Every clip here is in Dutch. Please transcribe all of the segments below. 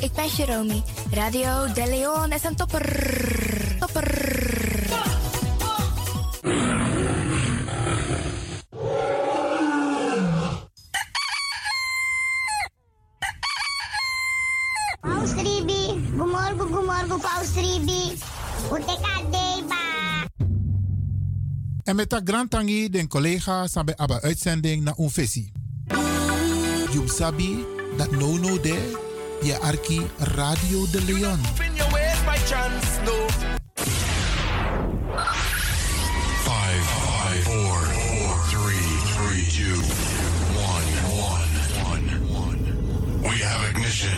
ik ben Jeromy. Radio De Leon is een topper. Topper. Paus Ribi, gumorgo gumorgo Paus Ribi. Uteka deba. En met dat grand tangi den collega sabe aba uitzending na un fesi. You sabi dat no no de je arki Radio de Leon. Five, five, four, four, three, three, two, one, one, one, one. We have ignition.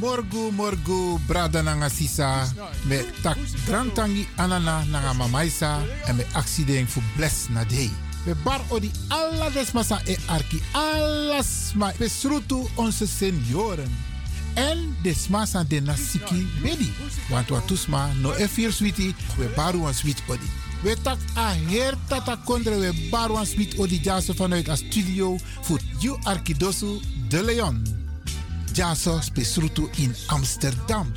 Morgu morgu brada nanga sisa me tak grand tangi anana nanga mamaisa en me accident fu bless na day. We bar odi alla desmasa e arki alles ma besrutu onze senioren. En desmasa de nasiki bedi. Want wat tusma no e vier switi we baru een swit odi. We tak a her tata kondre we baru een swit odi jase vanuit a studio voor you arkidosu de Leon. Jaso spesrutu in Amsterdam.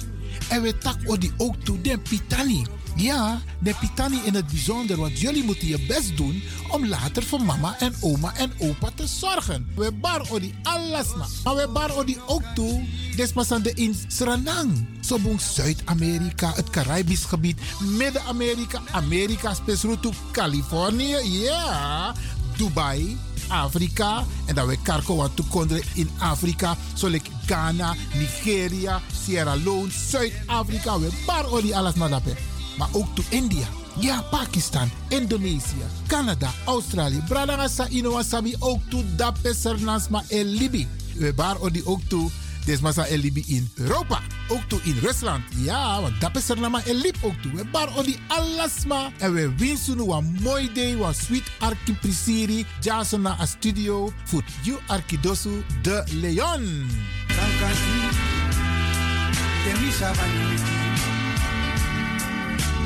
En we tak odi ook toe den Pitani. Ja, de Pitani in het bijzonder, want jullie moeten je best doen om later voor mama en oma en opa te zorgen. We bar odi alles. Maar we bar odi ook toe, desmasande in Suriname. Sobong Zuid-Amerika, het Caribisch gebied, Midden-Amerika, Amerika, spesrutu Californië, ja, Dubai, Afrika. En dat we karko wat toekonderen in Afrika. Zoals Ghana, Nigeria, Sierra Leone, Zuid-Afrika. We bar odi alles maar daarbij. Maar ook to India. Ja, Pakistan, Indonesië, Canada, Australië. Bradangasa Inowasabi ook to Dape Sernasma en Libi. We bar odi ook to Desmasa en Libi in Europa. Ook toe in Rusland. Ja, want dat is er nama en lip ook toe. We bar odi alasma. En we winsten een mooi day. Een sweet arki prisiri. Jason na a studio. Voor you arkidosu de Leon.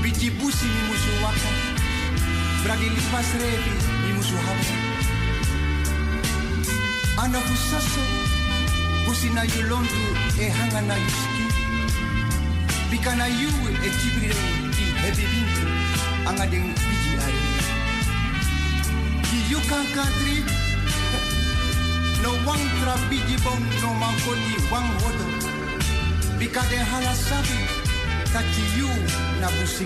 Biti busi ni musu waka. Bragi lipas revi ni musu hawa. Ana husaso, busi na yulondu e hanga na yuski. Bika na yu e tibrire di hebi bintu. Anga deng biji. Ki yu kankatri, no wang tra biji no mankoti wang wodo. Bika de hala sabi, kaki yu na. Busi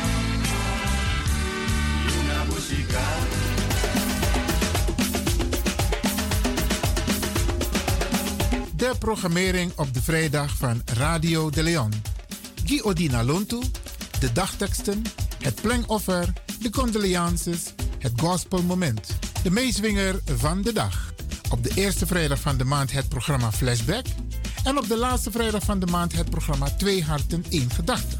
De programmering op de vrijdag van Radio de Leon. Guy Odina Lontu, de dagteksten, het plengoffer, de condolences, het gospelmoment. De meeswinger van de dag. Op de eerste vrijdag van de maand het programma Flashback. En op de laatste vrijdag van de maand het programma Twee Harten, één Gedachte.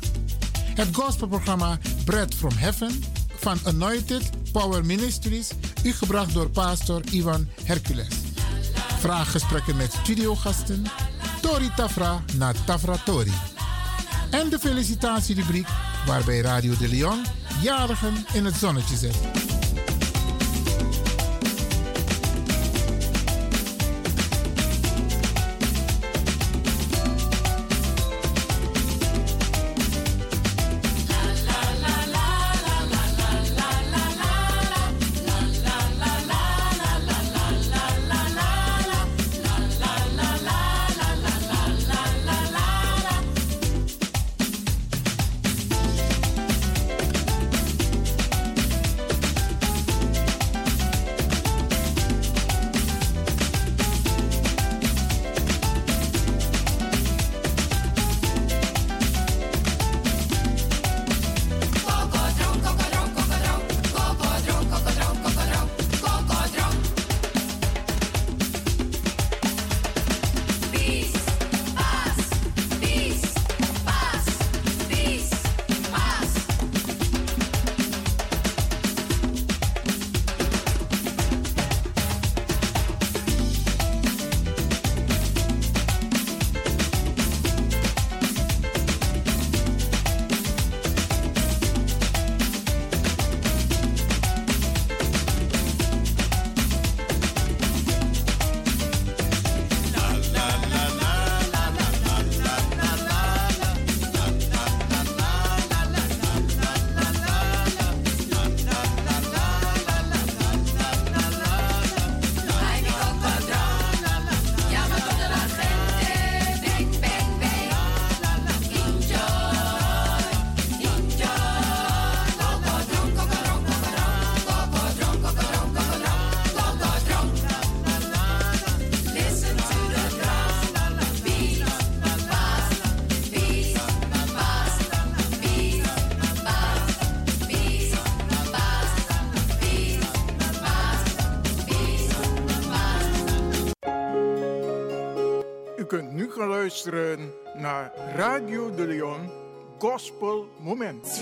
Het gospelprogramma Bread from Heaven van Anointed Power Ministries, u gebracht door pastor Ivan Hercules. Vraaggesprekken met studiogasten, Tori Tafra na Tafra Tori. En de felicitatierubriek waarbij Radio de Leon jarigen in het zonnetje zet. luisteren naar Radio de Leon Gospel Moment.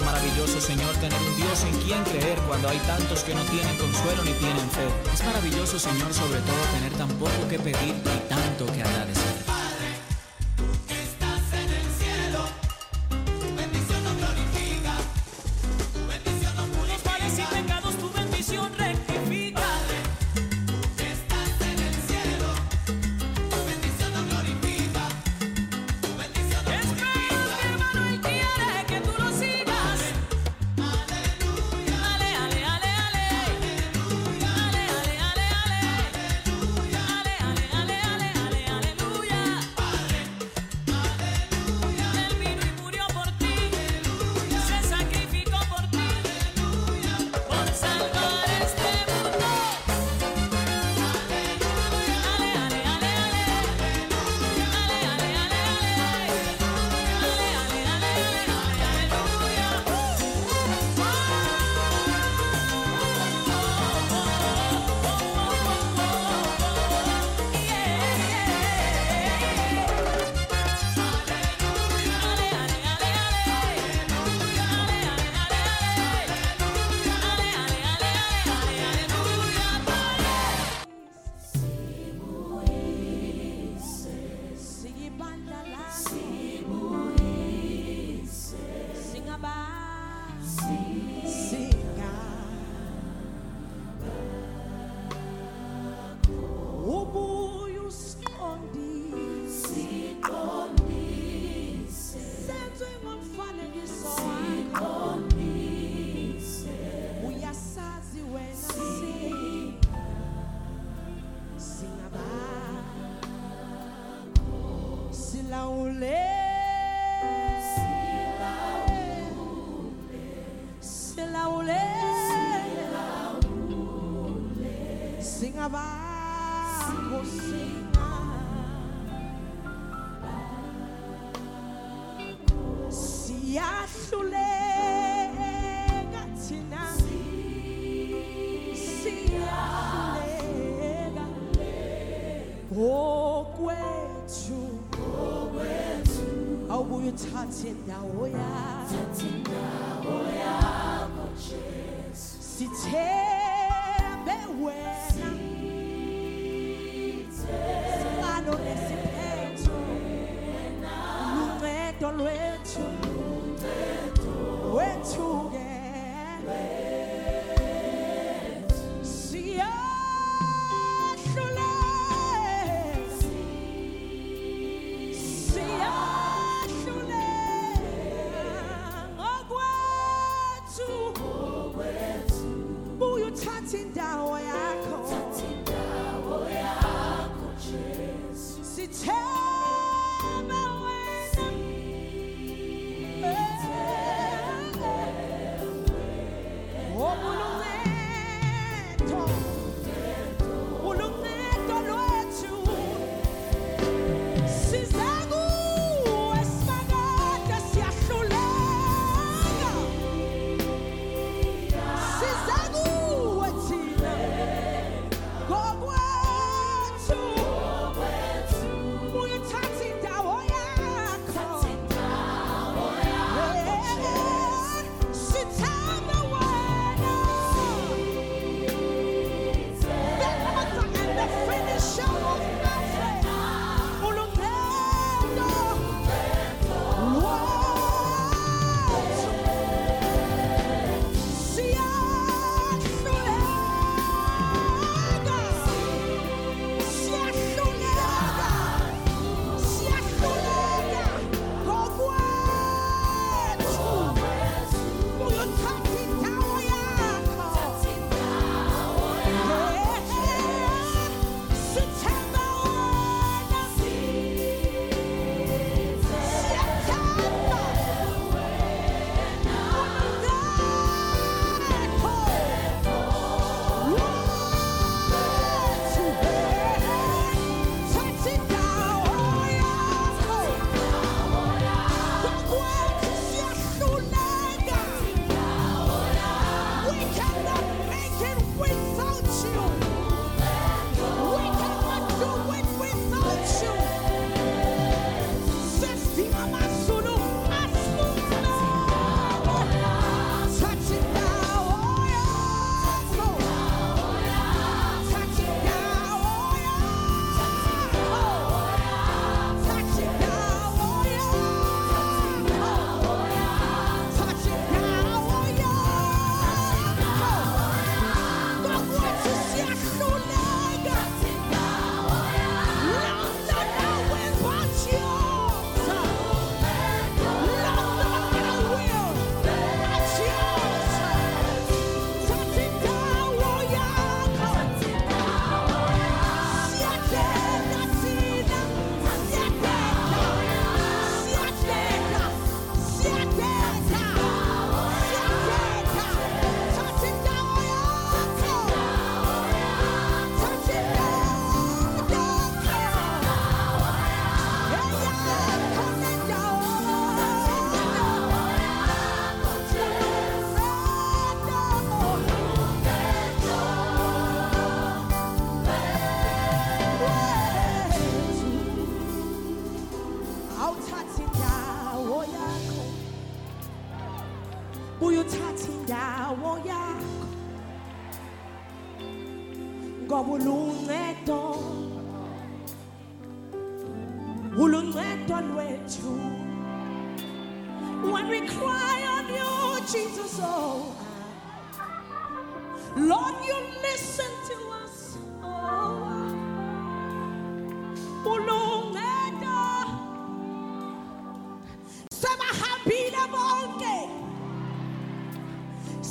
Es maravilloso, Señor, tener un Dios en quien creer cuando hay tantos que no tienen consuelo ni tienen fe. Es maravilloso, Señor, sobre todo tener tan poco que pedir y tanto que agradecer.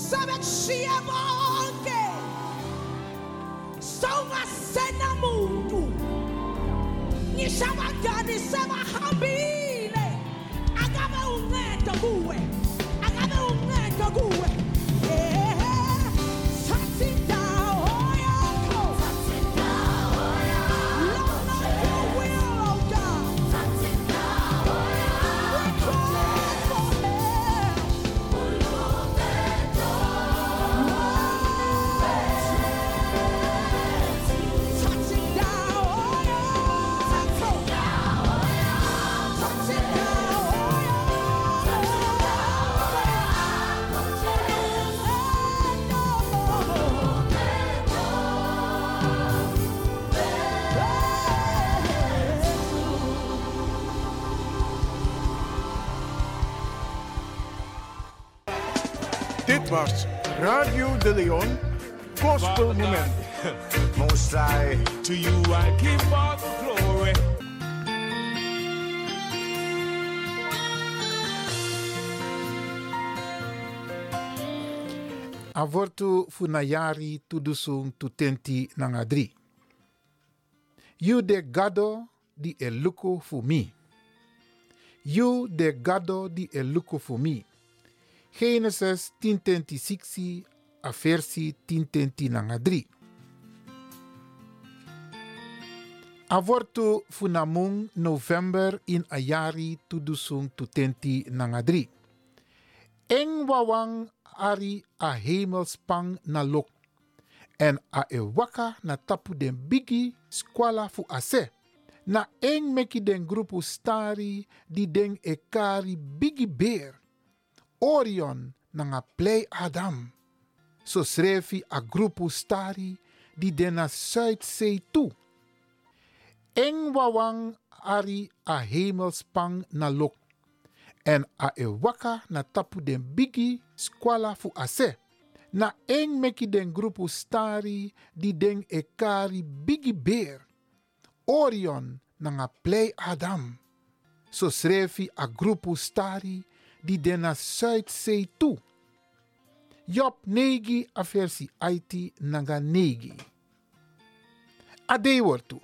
sabe que se é bom só uma cena mundo ni chama gani sema habile akabe ungeto kuwe akabe ungeto kuwe Avortu funayari tudusung tutenti nangadri. You de gado di eluko mi. You de gado di eluko mi. Genesis 10:26 a versi 10:10 nangadri. Avortu funamung November in ayari tudusung tutenti nangadri. Eng wawang ari a hemelspang na lok. En a e waka na tapu den bigi skwala fu ase. Na eng meki den grupu stari di den e kari bigi bear. Orion na nga play Adam. So srefi a grupu stari di den na Zuidzee toe. Eng wawang ari a hemelspang na lok en a e waka na tapu den bigi skwala fu ase. Na eng meki den grupu stari di den e kari bigi bear. Orion na nga play Adam. So srefi a grupu stari di den na Zuidzee toe. Job negi a versi IT naga negi. Ade wortu.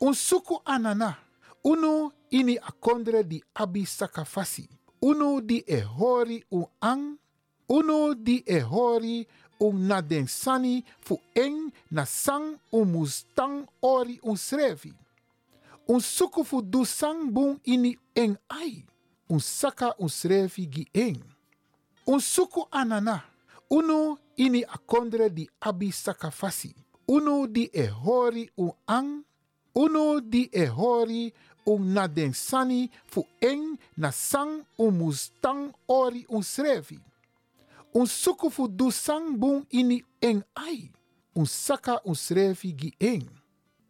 Un suku anana. Unu ini akondre di abi sakafasi. Unu di e hori un ang. Unu di e hori un na den sani fu eng na sang un mustang ori un srevi. Un suku fu du sang bun ini eng ai. Un saka un srevi gi eng. Un suku anana. Unu ini akondre di abi sakafasi. Unu di e hori un ang. Unu di e hori un na den sani fu eng na sang un mustang ori un srevi. Un suku fu du sang bun ini eng ai. Un saka un srevi gi eng.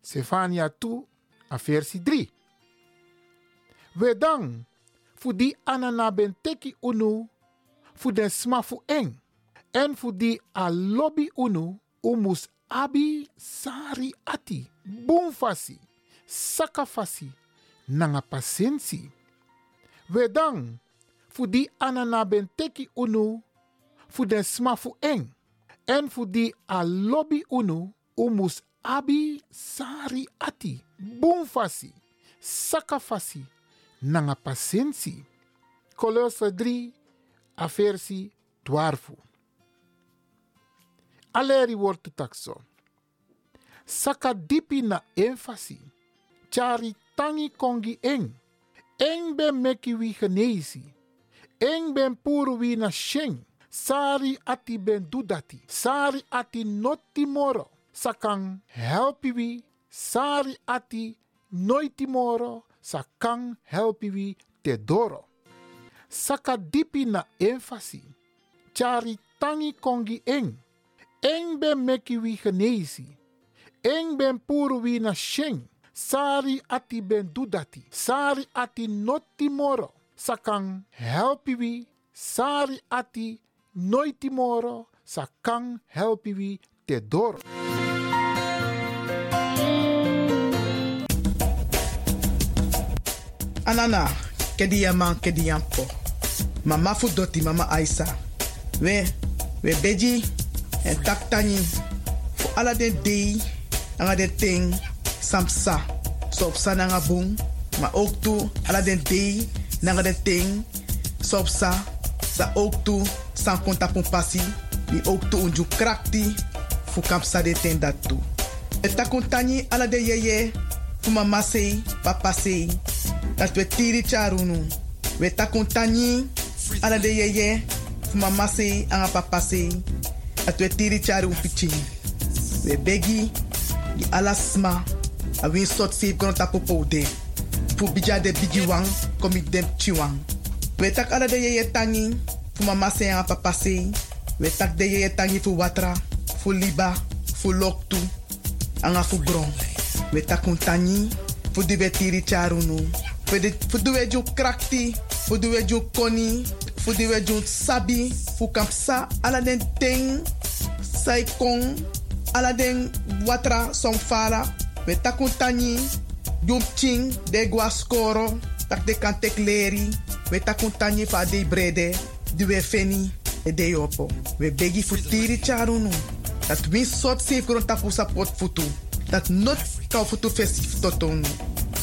Sefania tu a versi 3. We dan fu di anana ben teki unu fu den sma fu eng. En fu di a lobby unu umus abi sari ati. Bun fasi. Saka fasi. Nanga pasensi. We dan fu di anana ben teki unu fu den sma fu eng. En fu di a lobby unu umus abi sari ati. Bun fasi. Saka fasi. Nanga pasensi. Colosse 3 a versi 12. Aleri wordt takso. Saka dipi na enfasi. Chari tangi kongi eng. Eng ben meki wi. Eng ben puru wi na sheng. Sari ati ben dudati. Sari ati noti moro. Sakang helpi wi. Sari ati noiti moro. Sakang helpi wi te. Saka dipi na enfasi. Chari tangi kongi eng. Eng ben meki wi. Eng ben puru wi na sheng. Sari ati ben dudati. Sari ati noti moro. Sakang helpi wi. Sari ati noiti moro. Sakang helpi wi te doro. Anana, kedi yaman kedi yampo. Mama fu doti mama Aisa. We, we beji en taktani fu ala den dei anga den ting samsa. So op sa nanga bung, ma ook ting so op sa ook san konta pun pasi unju krakti fu kapsa de ten dat tu. E takuntani ala yeye fu mama sei, papa sei dat we tiri charunu. We takuntani ala yeye fu mama sei anga papa sei dat we tiri charu. We begi di ala sma a win sot sip kono tapu poude. Fu bija de bigi wang komi dem chiwang. We tak ala de yeye tangi fu mama sei anga papa sei. We tak de yeye tangi fu watra, fu liba, fu loktu, anga fu gron. We takuntani fu di we tiri charunu. Fu fu duwe ju krakti, fu duwe ju koni, Fu di we jun sabi. Fu kamp sa. Ala den ting. Sai kong. Ala den watra som fala. We takun tani. Jum ching. De gwa skoro. Tak de kan tek leri. We takun tani fa de brede. Di we feni. E de yopo. We begi fu tiri charunu. Dat win sort safe grond tapu sapot futu. Dat not kau futu festif totonu.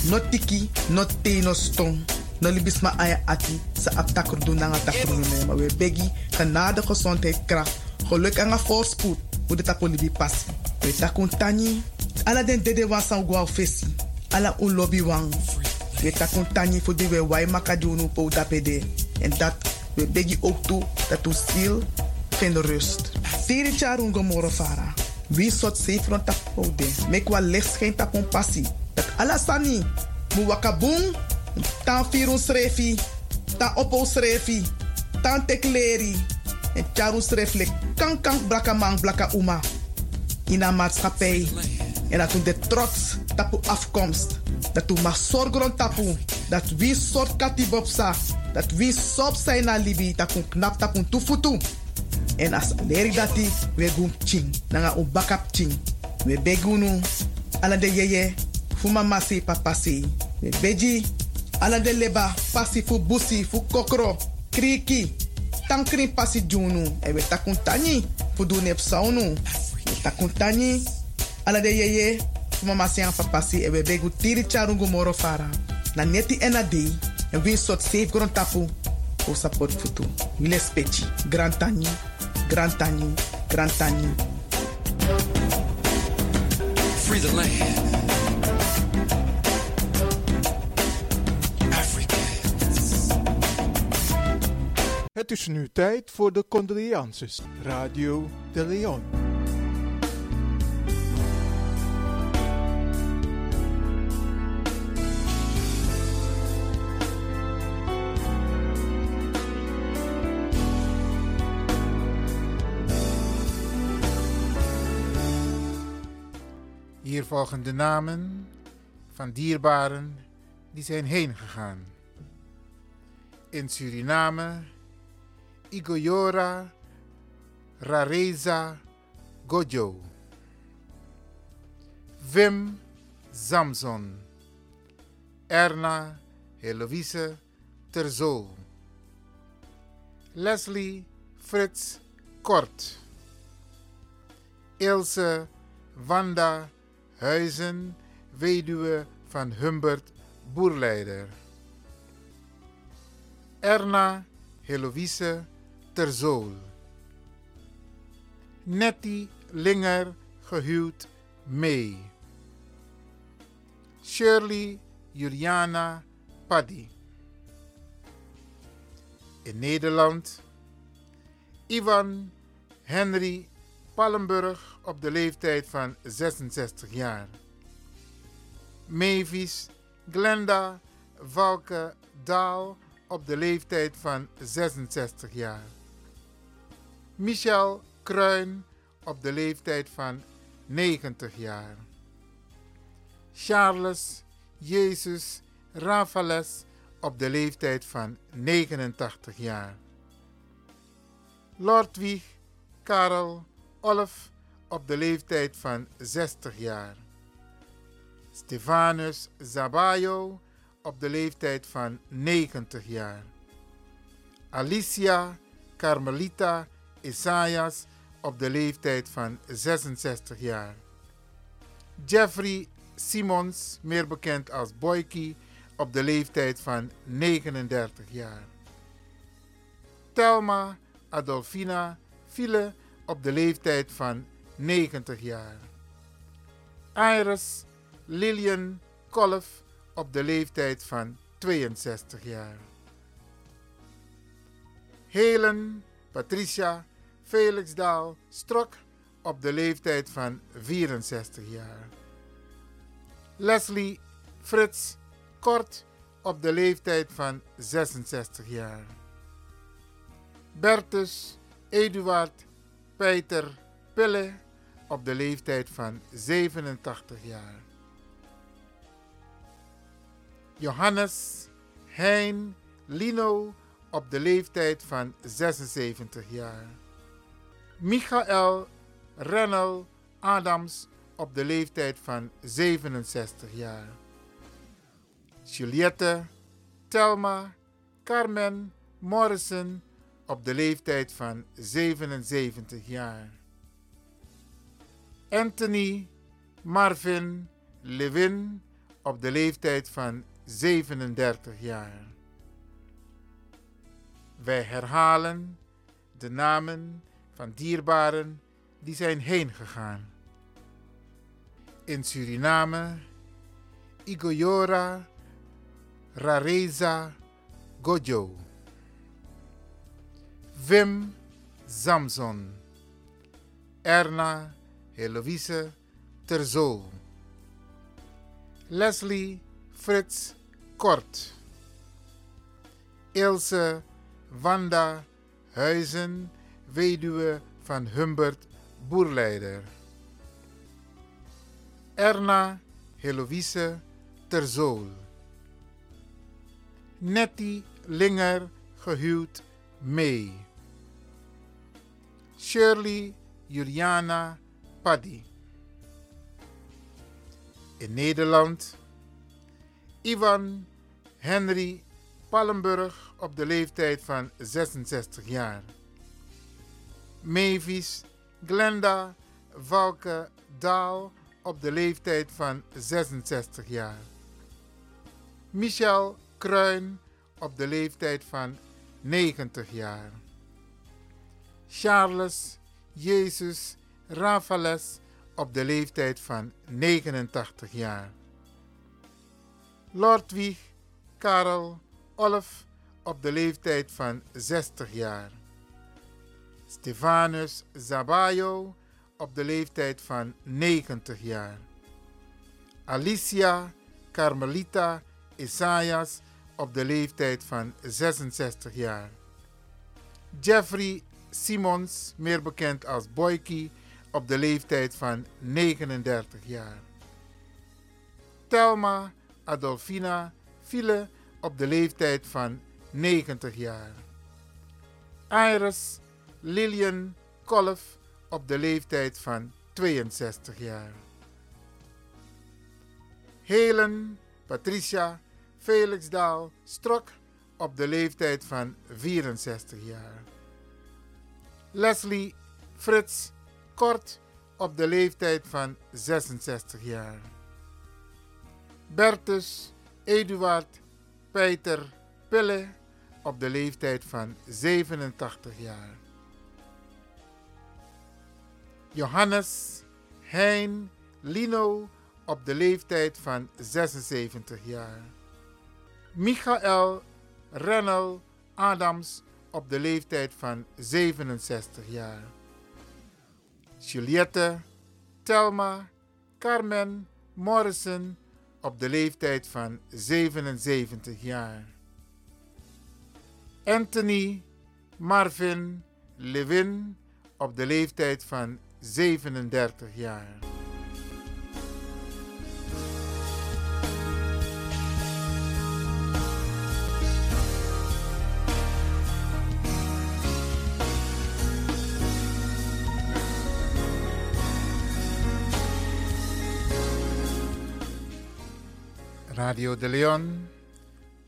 Not tiki, not te no stong. No libis ma aya ati sa aptakur doen nanga takur. Maar we begi genade gezondheid kracht. Geluk en voorspoed. Hoe de tapu libi passi. We takun tani. Ala den dede wan san gwa fesi. Ala un lobby wang. We takun tani voor die we wai makadunu po tapede. En dat we begi ook toe dat u ziel vindt rust. Tiri charun gomoro fara. Wie sot safe rond tapode. Mek wa licht geen tapon passie. Dat alasani. Mu wakabung. Tan firun srefi. Tan opo srefi. Tan tekleri. En charun. Kan kan blaka man blaka uma. In maatschappij. En dat u de trots tapu afkomst. Dat u mag zorgen tapu. Dat wie soort katibopsa. Dat wie sop zijn na libi. Dat kun knap tapu tufutu. En leri dati, we gum ching. Nanga un bakap ching. We begunu. Ala de yeye. Fuma masi papasi. We beji. Ala de leba. Pasi fu busi. Fu kokro. Kriki. Tankri pasi junu. E we takun tani. Fu du nep saunu. We takun tani. Ala de yeye. Fuma masi an papasi. E we begu tiri charungu moro fara. Na neti ena dei. En we sot safe grond tapu. O support futu. Wile speci. Grand tani. Grand Tani, Grand Tani. Free the land. Het is nu tijd voor de condolences. Radio de Leon. Volgen de namen van dierbaren die zijn heen gegaan. In Suriname, Igoyora Rareza Gojo. Wim Samson. Erna Heloïse Terzo. Leslie Frits Kort. Ilse Wanda Huizen, weduwe van Humbert Boerleider. Erna Heloïse Terzool. Nettie Linger, gehuwd mee. Shirley Juliana Paddy. In Nederland Ivan Henry Pallenburg op de leeftijd van 66 jaar. Mavis Glenda Valke Daal op de leeftijd van 66 jaar. Michel Kruin op de leeftijd van 90 jaar. Charles Jezus Rafales op de leeftijd van 89 jaar. Lordwig Karel Olf op de leeftijd van 60 jaar. Stefanus Zabayo op de leeftijd van 90 jaar. Alicia Carmelita Isaias op de leeftijd van 66 jaar. Jeffrey Simons, meer bekend als Boyki, op de leeftijd van 39 jaar. Telma Adolfina File op de leeftijd van 90 jaar. Iris Lillian Kolf op de leeftijd van 62 jaar. Helen Patricia Felixdaal Strok op de leeftijd van 64 jaar. Leslie Frits Kort op de leeftijd van 66 jaar. Bertus Eduard Peter Pille op de leeftijd van 87 jaar. Johannes Hein Lino op de leeftijd van 76 jaar. Michael Rennel Adams op de leeftijd van 67 jaar. Juliette Telma Carmen Morrison op de leeftijd van 77 jaar. Anthony Marvin Levin op de leeftijd van 37 jaar. Wij herhalen de namen van dierbaren die zijn heen gegaan. In Suriname, Igoyora Rareza Gojo. Wim Samson. Erna Heloïse Terzo. Leslie Frits Kort. Ilse Wanda Huizen, weduwe van Humbert Boerleider. Erna Heloïse Terzool. Nettie Linger, gehuwd mee. Shirley Juliana Paddy. In Nederland Ivan Henry Pallenburg op de leeftijd van 66 jaar. Mavis Glenda Valke Daal op de leeftijd van 66 jaar. Michel Kruin op de leeftijd van 90 jaar. Charles Jezus Rafales op de leeftijd van 89 jaar. Lordwig Karel Olf op de leeftijd van 60 jaar. Stefanus Zabayo op de leeftijd van 90 jaar. Alicia Carmelita Isaias op de leeftijd van 66 jaar. Jeffrey Simons, meer bekend als Boyki, op de leeftijd van 39 jaar. Telma Adolfina File op de leeftijd van 90 jaar. Iris Lillian Kolf op de leeftijd van 62 jaar. Helen Patricia Felixdaal Strok op de leeftijd van 64 jaar. Leslie Frits Kort op de leeftijd van 66 jaar. Bertus Eduard Peter Pille op de leeftijd van 87 jaar. Johannes Hein Lino op de leeftijd van 76 jaar. Michael Rennel Adams op de leeftijd van 67 jaar. Juliette Telma Carmen Morrison op de leeftijd van 77 jaar. Anthony Marvin Levin op de leeftijd van 37 jaar. Radio de Leon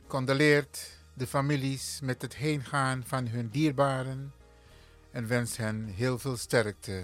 condoleert de families met het heengaan van hun dierbaren en wenst hen heel veel sterkte.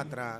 atrás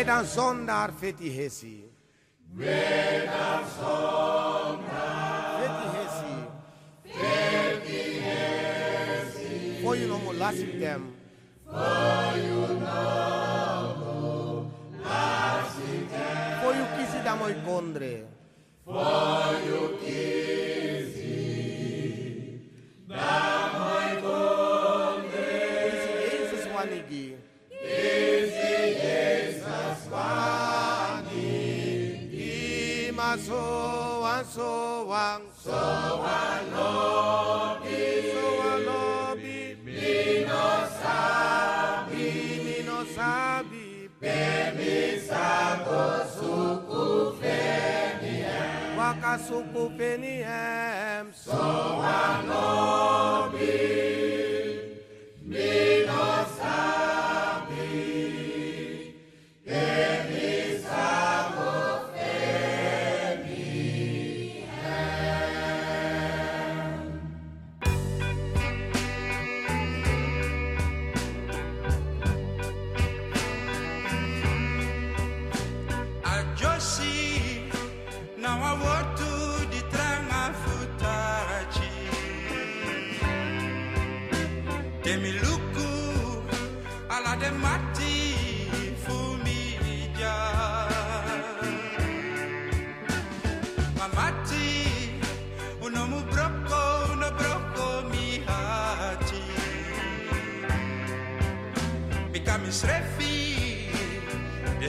Medan sondar fethihesi. Medan sondar fethihesi. Fethihesi. For you no more lasting them. For you no more lasting them. For you kisi damoi pondre. For you kisi. asukupeni em. So anobi.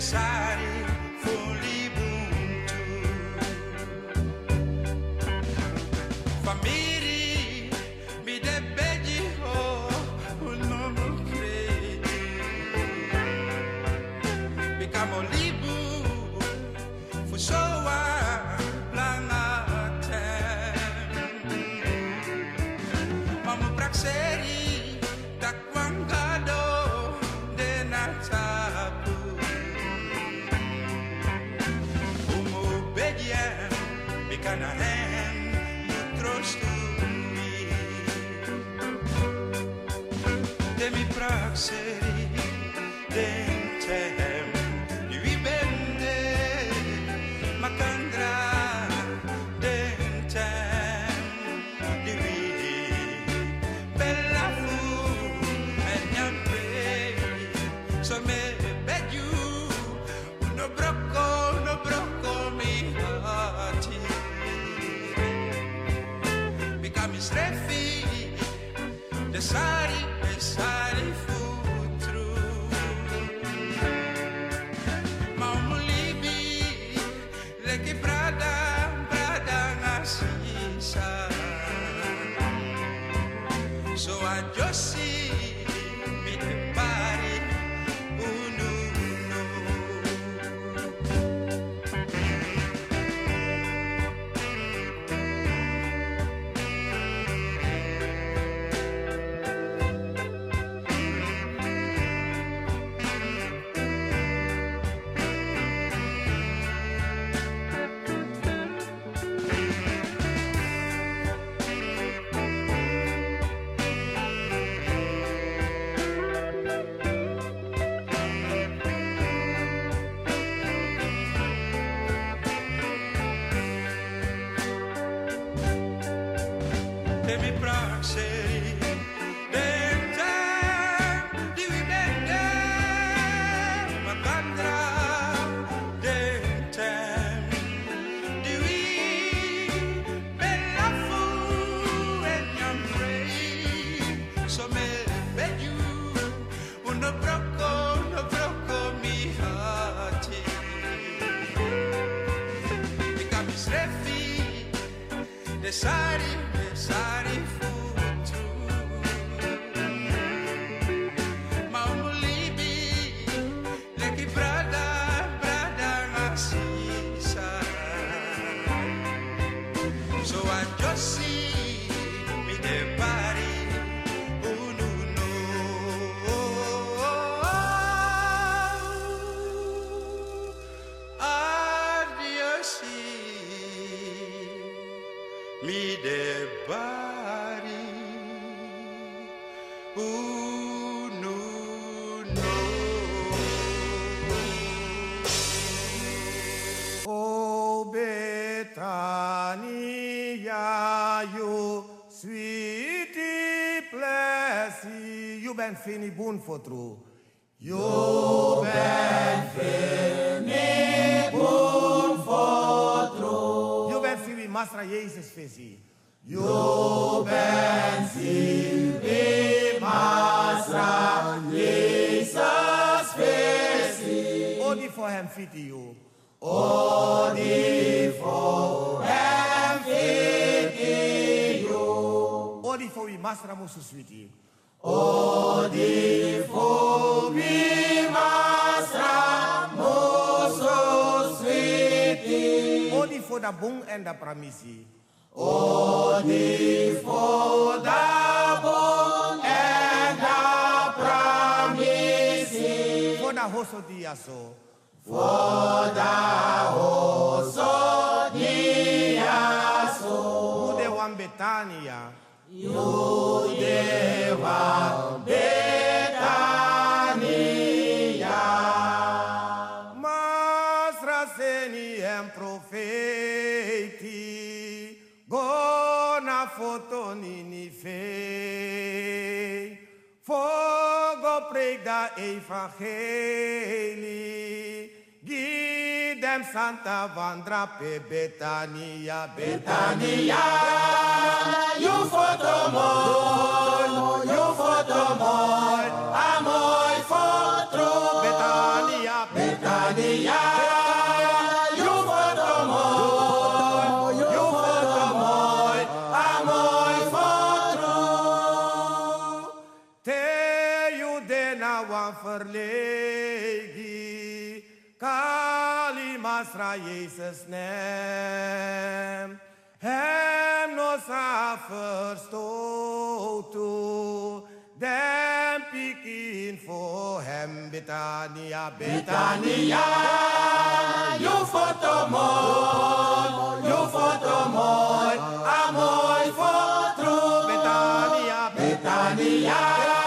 decided fully. Plessie. You ben fini boon for true. You ben fini boon for true. You ben fini Masra Jezus visie. You ben fini Masra Jezus visie. Odi voor hem fiti you. Odi voor hem fiti you. Odi voor wie Masra moesu sweetie. Odi voor wie Masra moesu sweetie. Odi voor de bong en de pramisi. Odi voor de bong en de pramisi. Voor de hoso diaso. Voor de hoso diaso. Ude wan Betania. Judeva Betania Mas raseni em profeti Gona fotonini fei Fogo prega evangelii Betlehem Santa Vandra pe Betania, Betania, you for the more, you for the more. Masra Jezus naam. Hem no sa verstoten. Dem pikin voor hem Betania, Betania. You foto mooi, you foto mooi, a mooi foto. Betania, Betania. You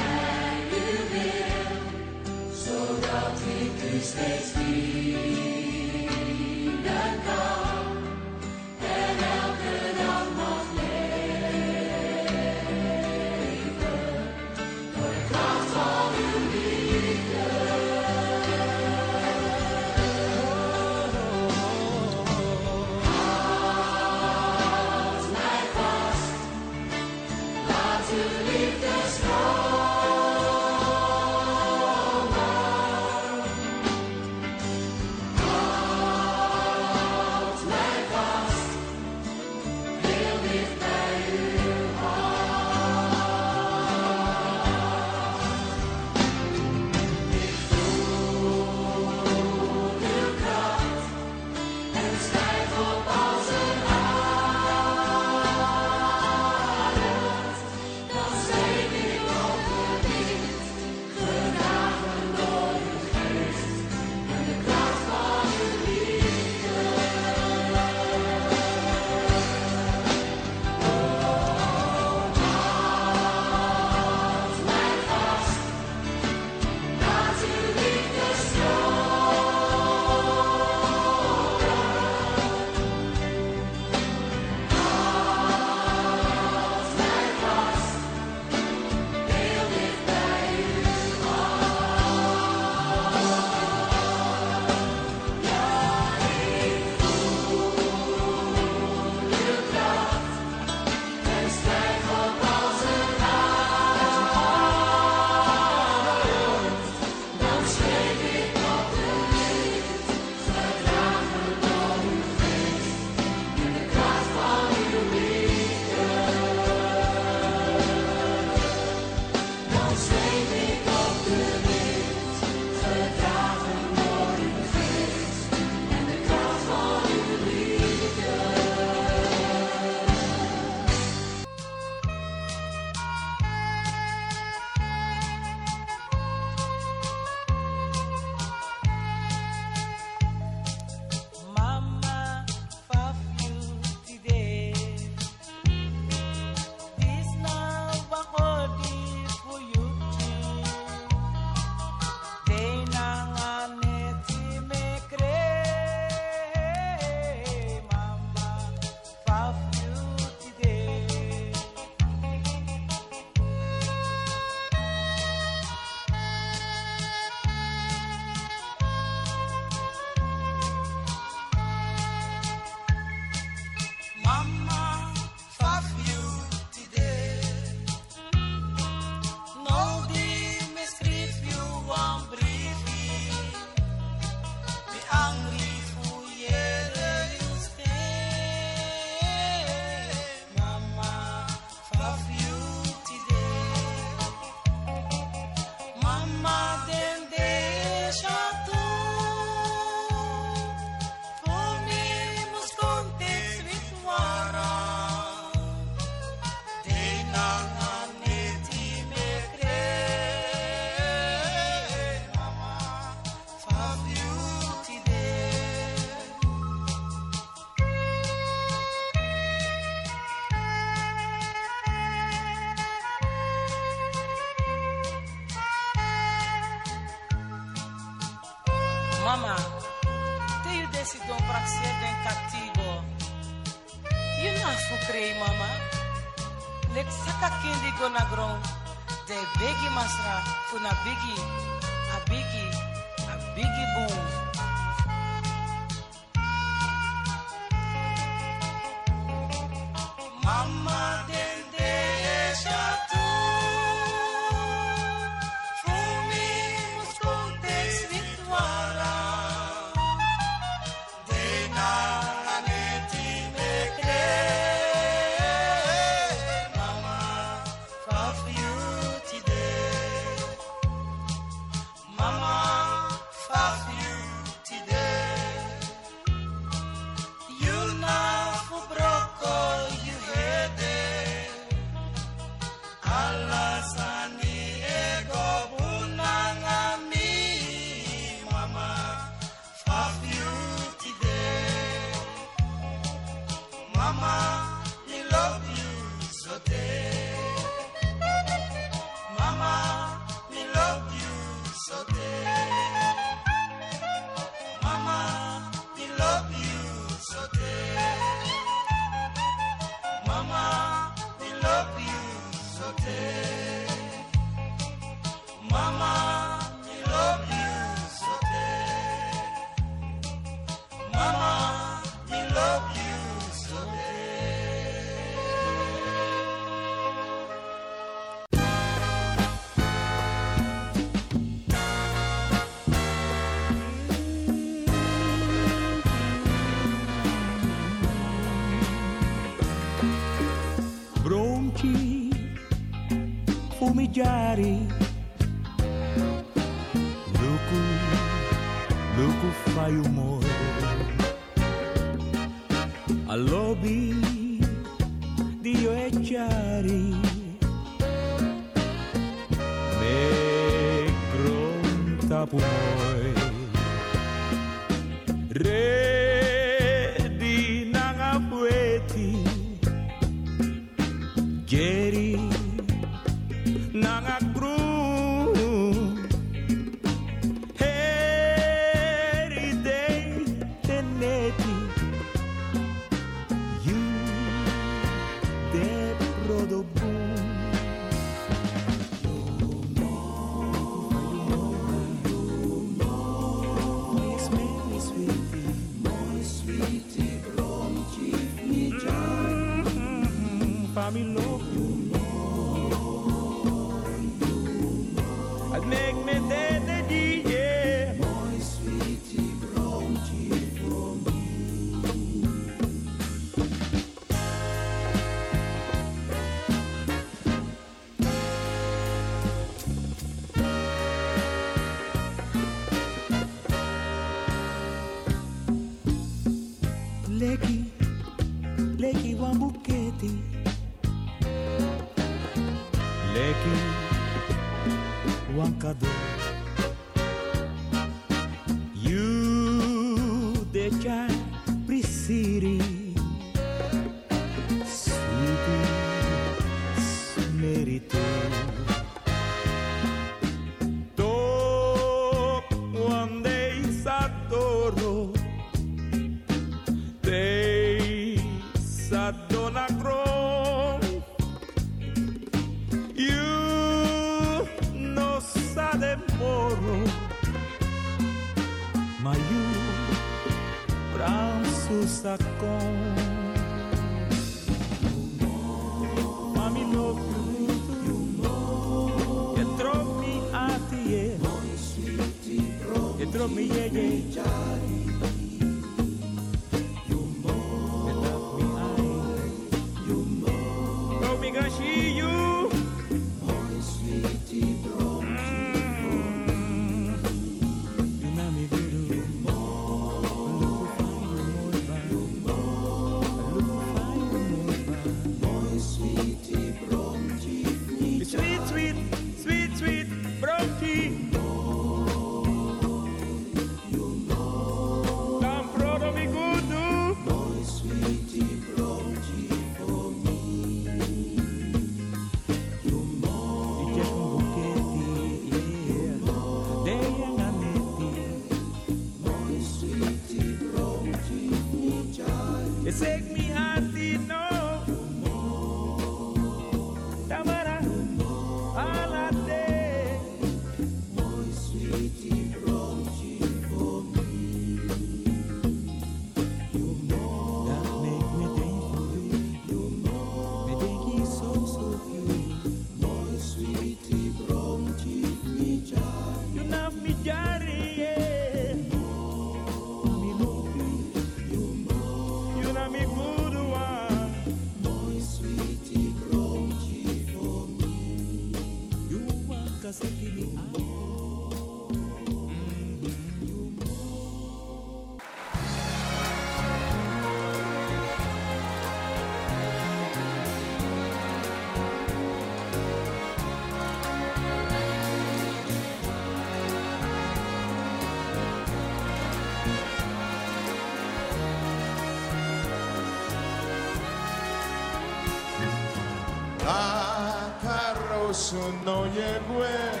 σου νογεγουέ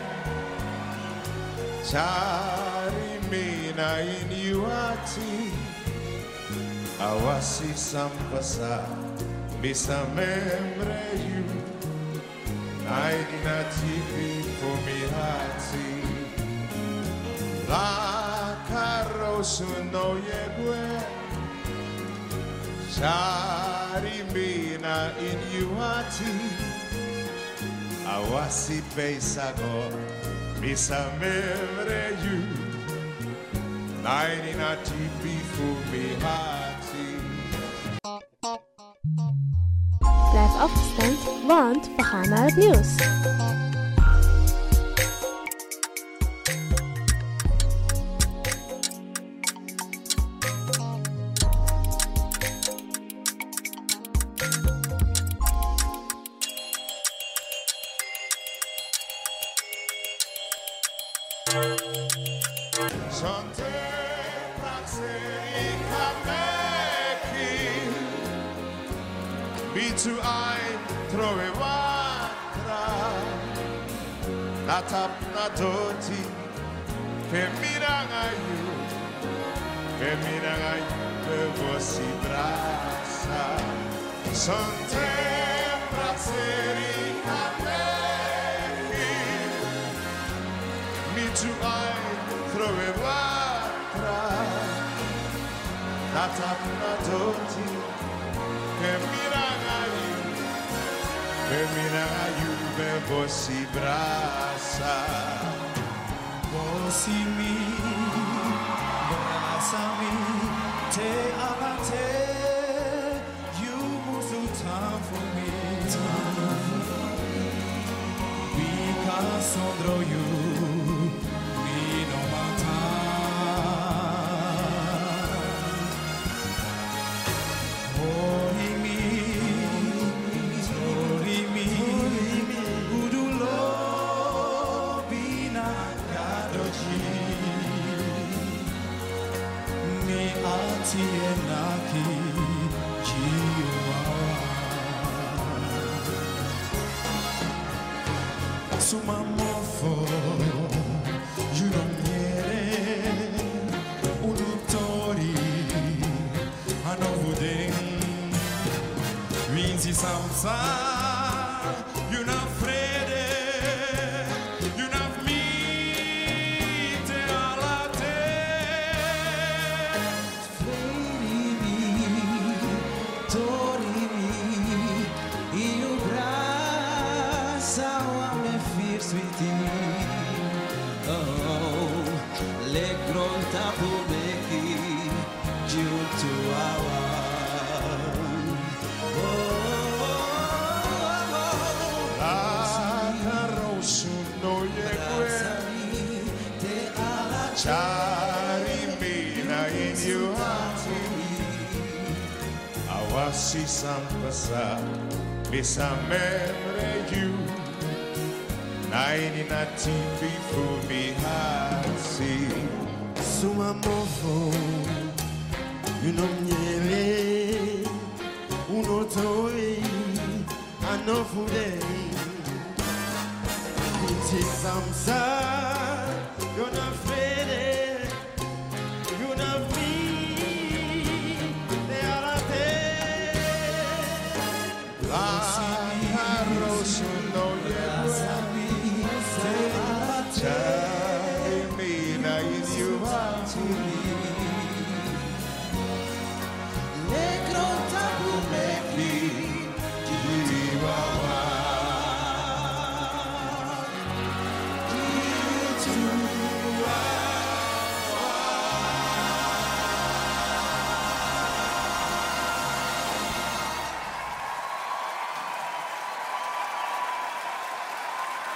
Chari mina in yuati. Awasi sampasa Misa membre you Aigna tipi fumihati La carosu no yegue Chari mina in yuati awasi beisago misamemre you naini na tipi fumi hati Blijf afgestemd, want we gaan naar het nieuws. sorry This a memory you Nine in a TV for me heart see Suma mofo. You know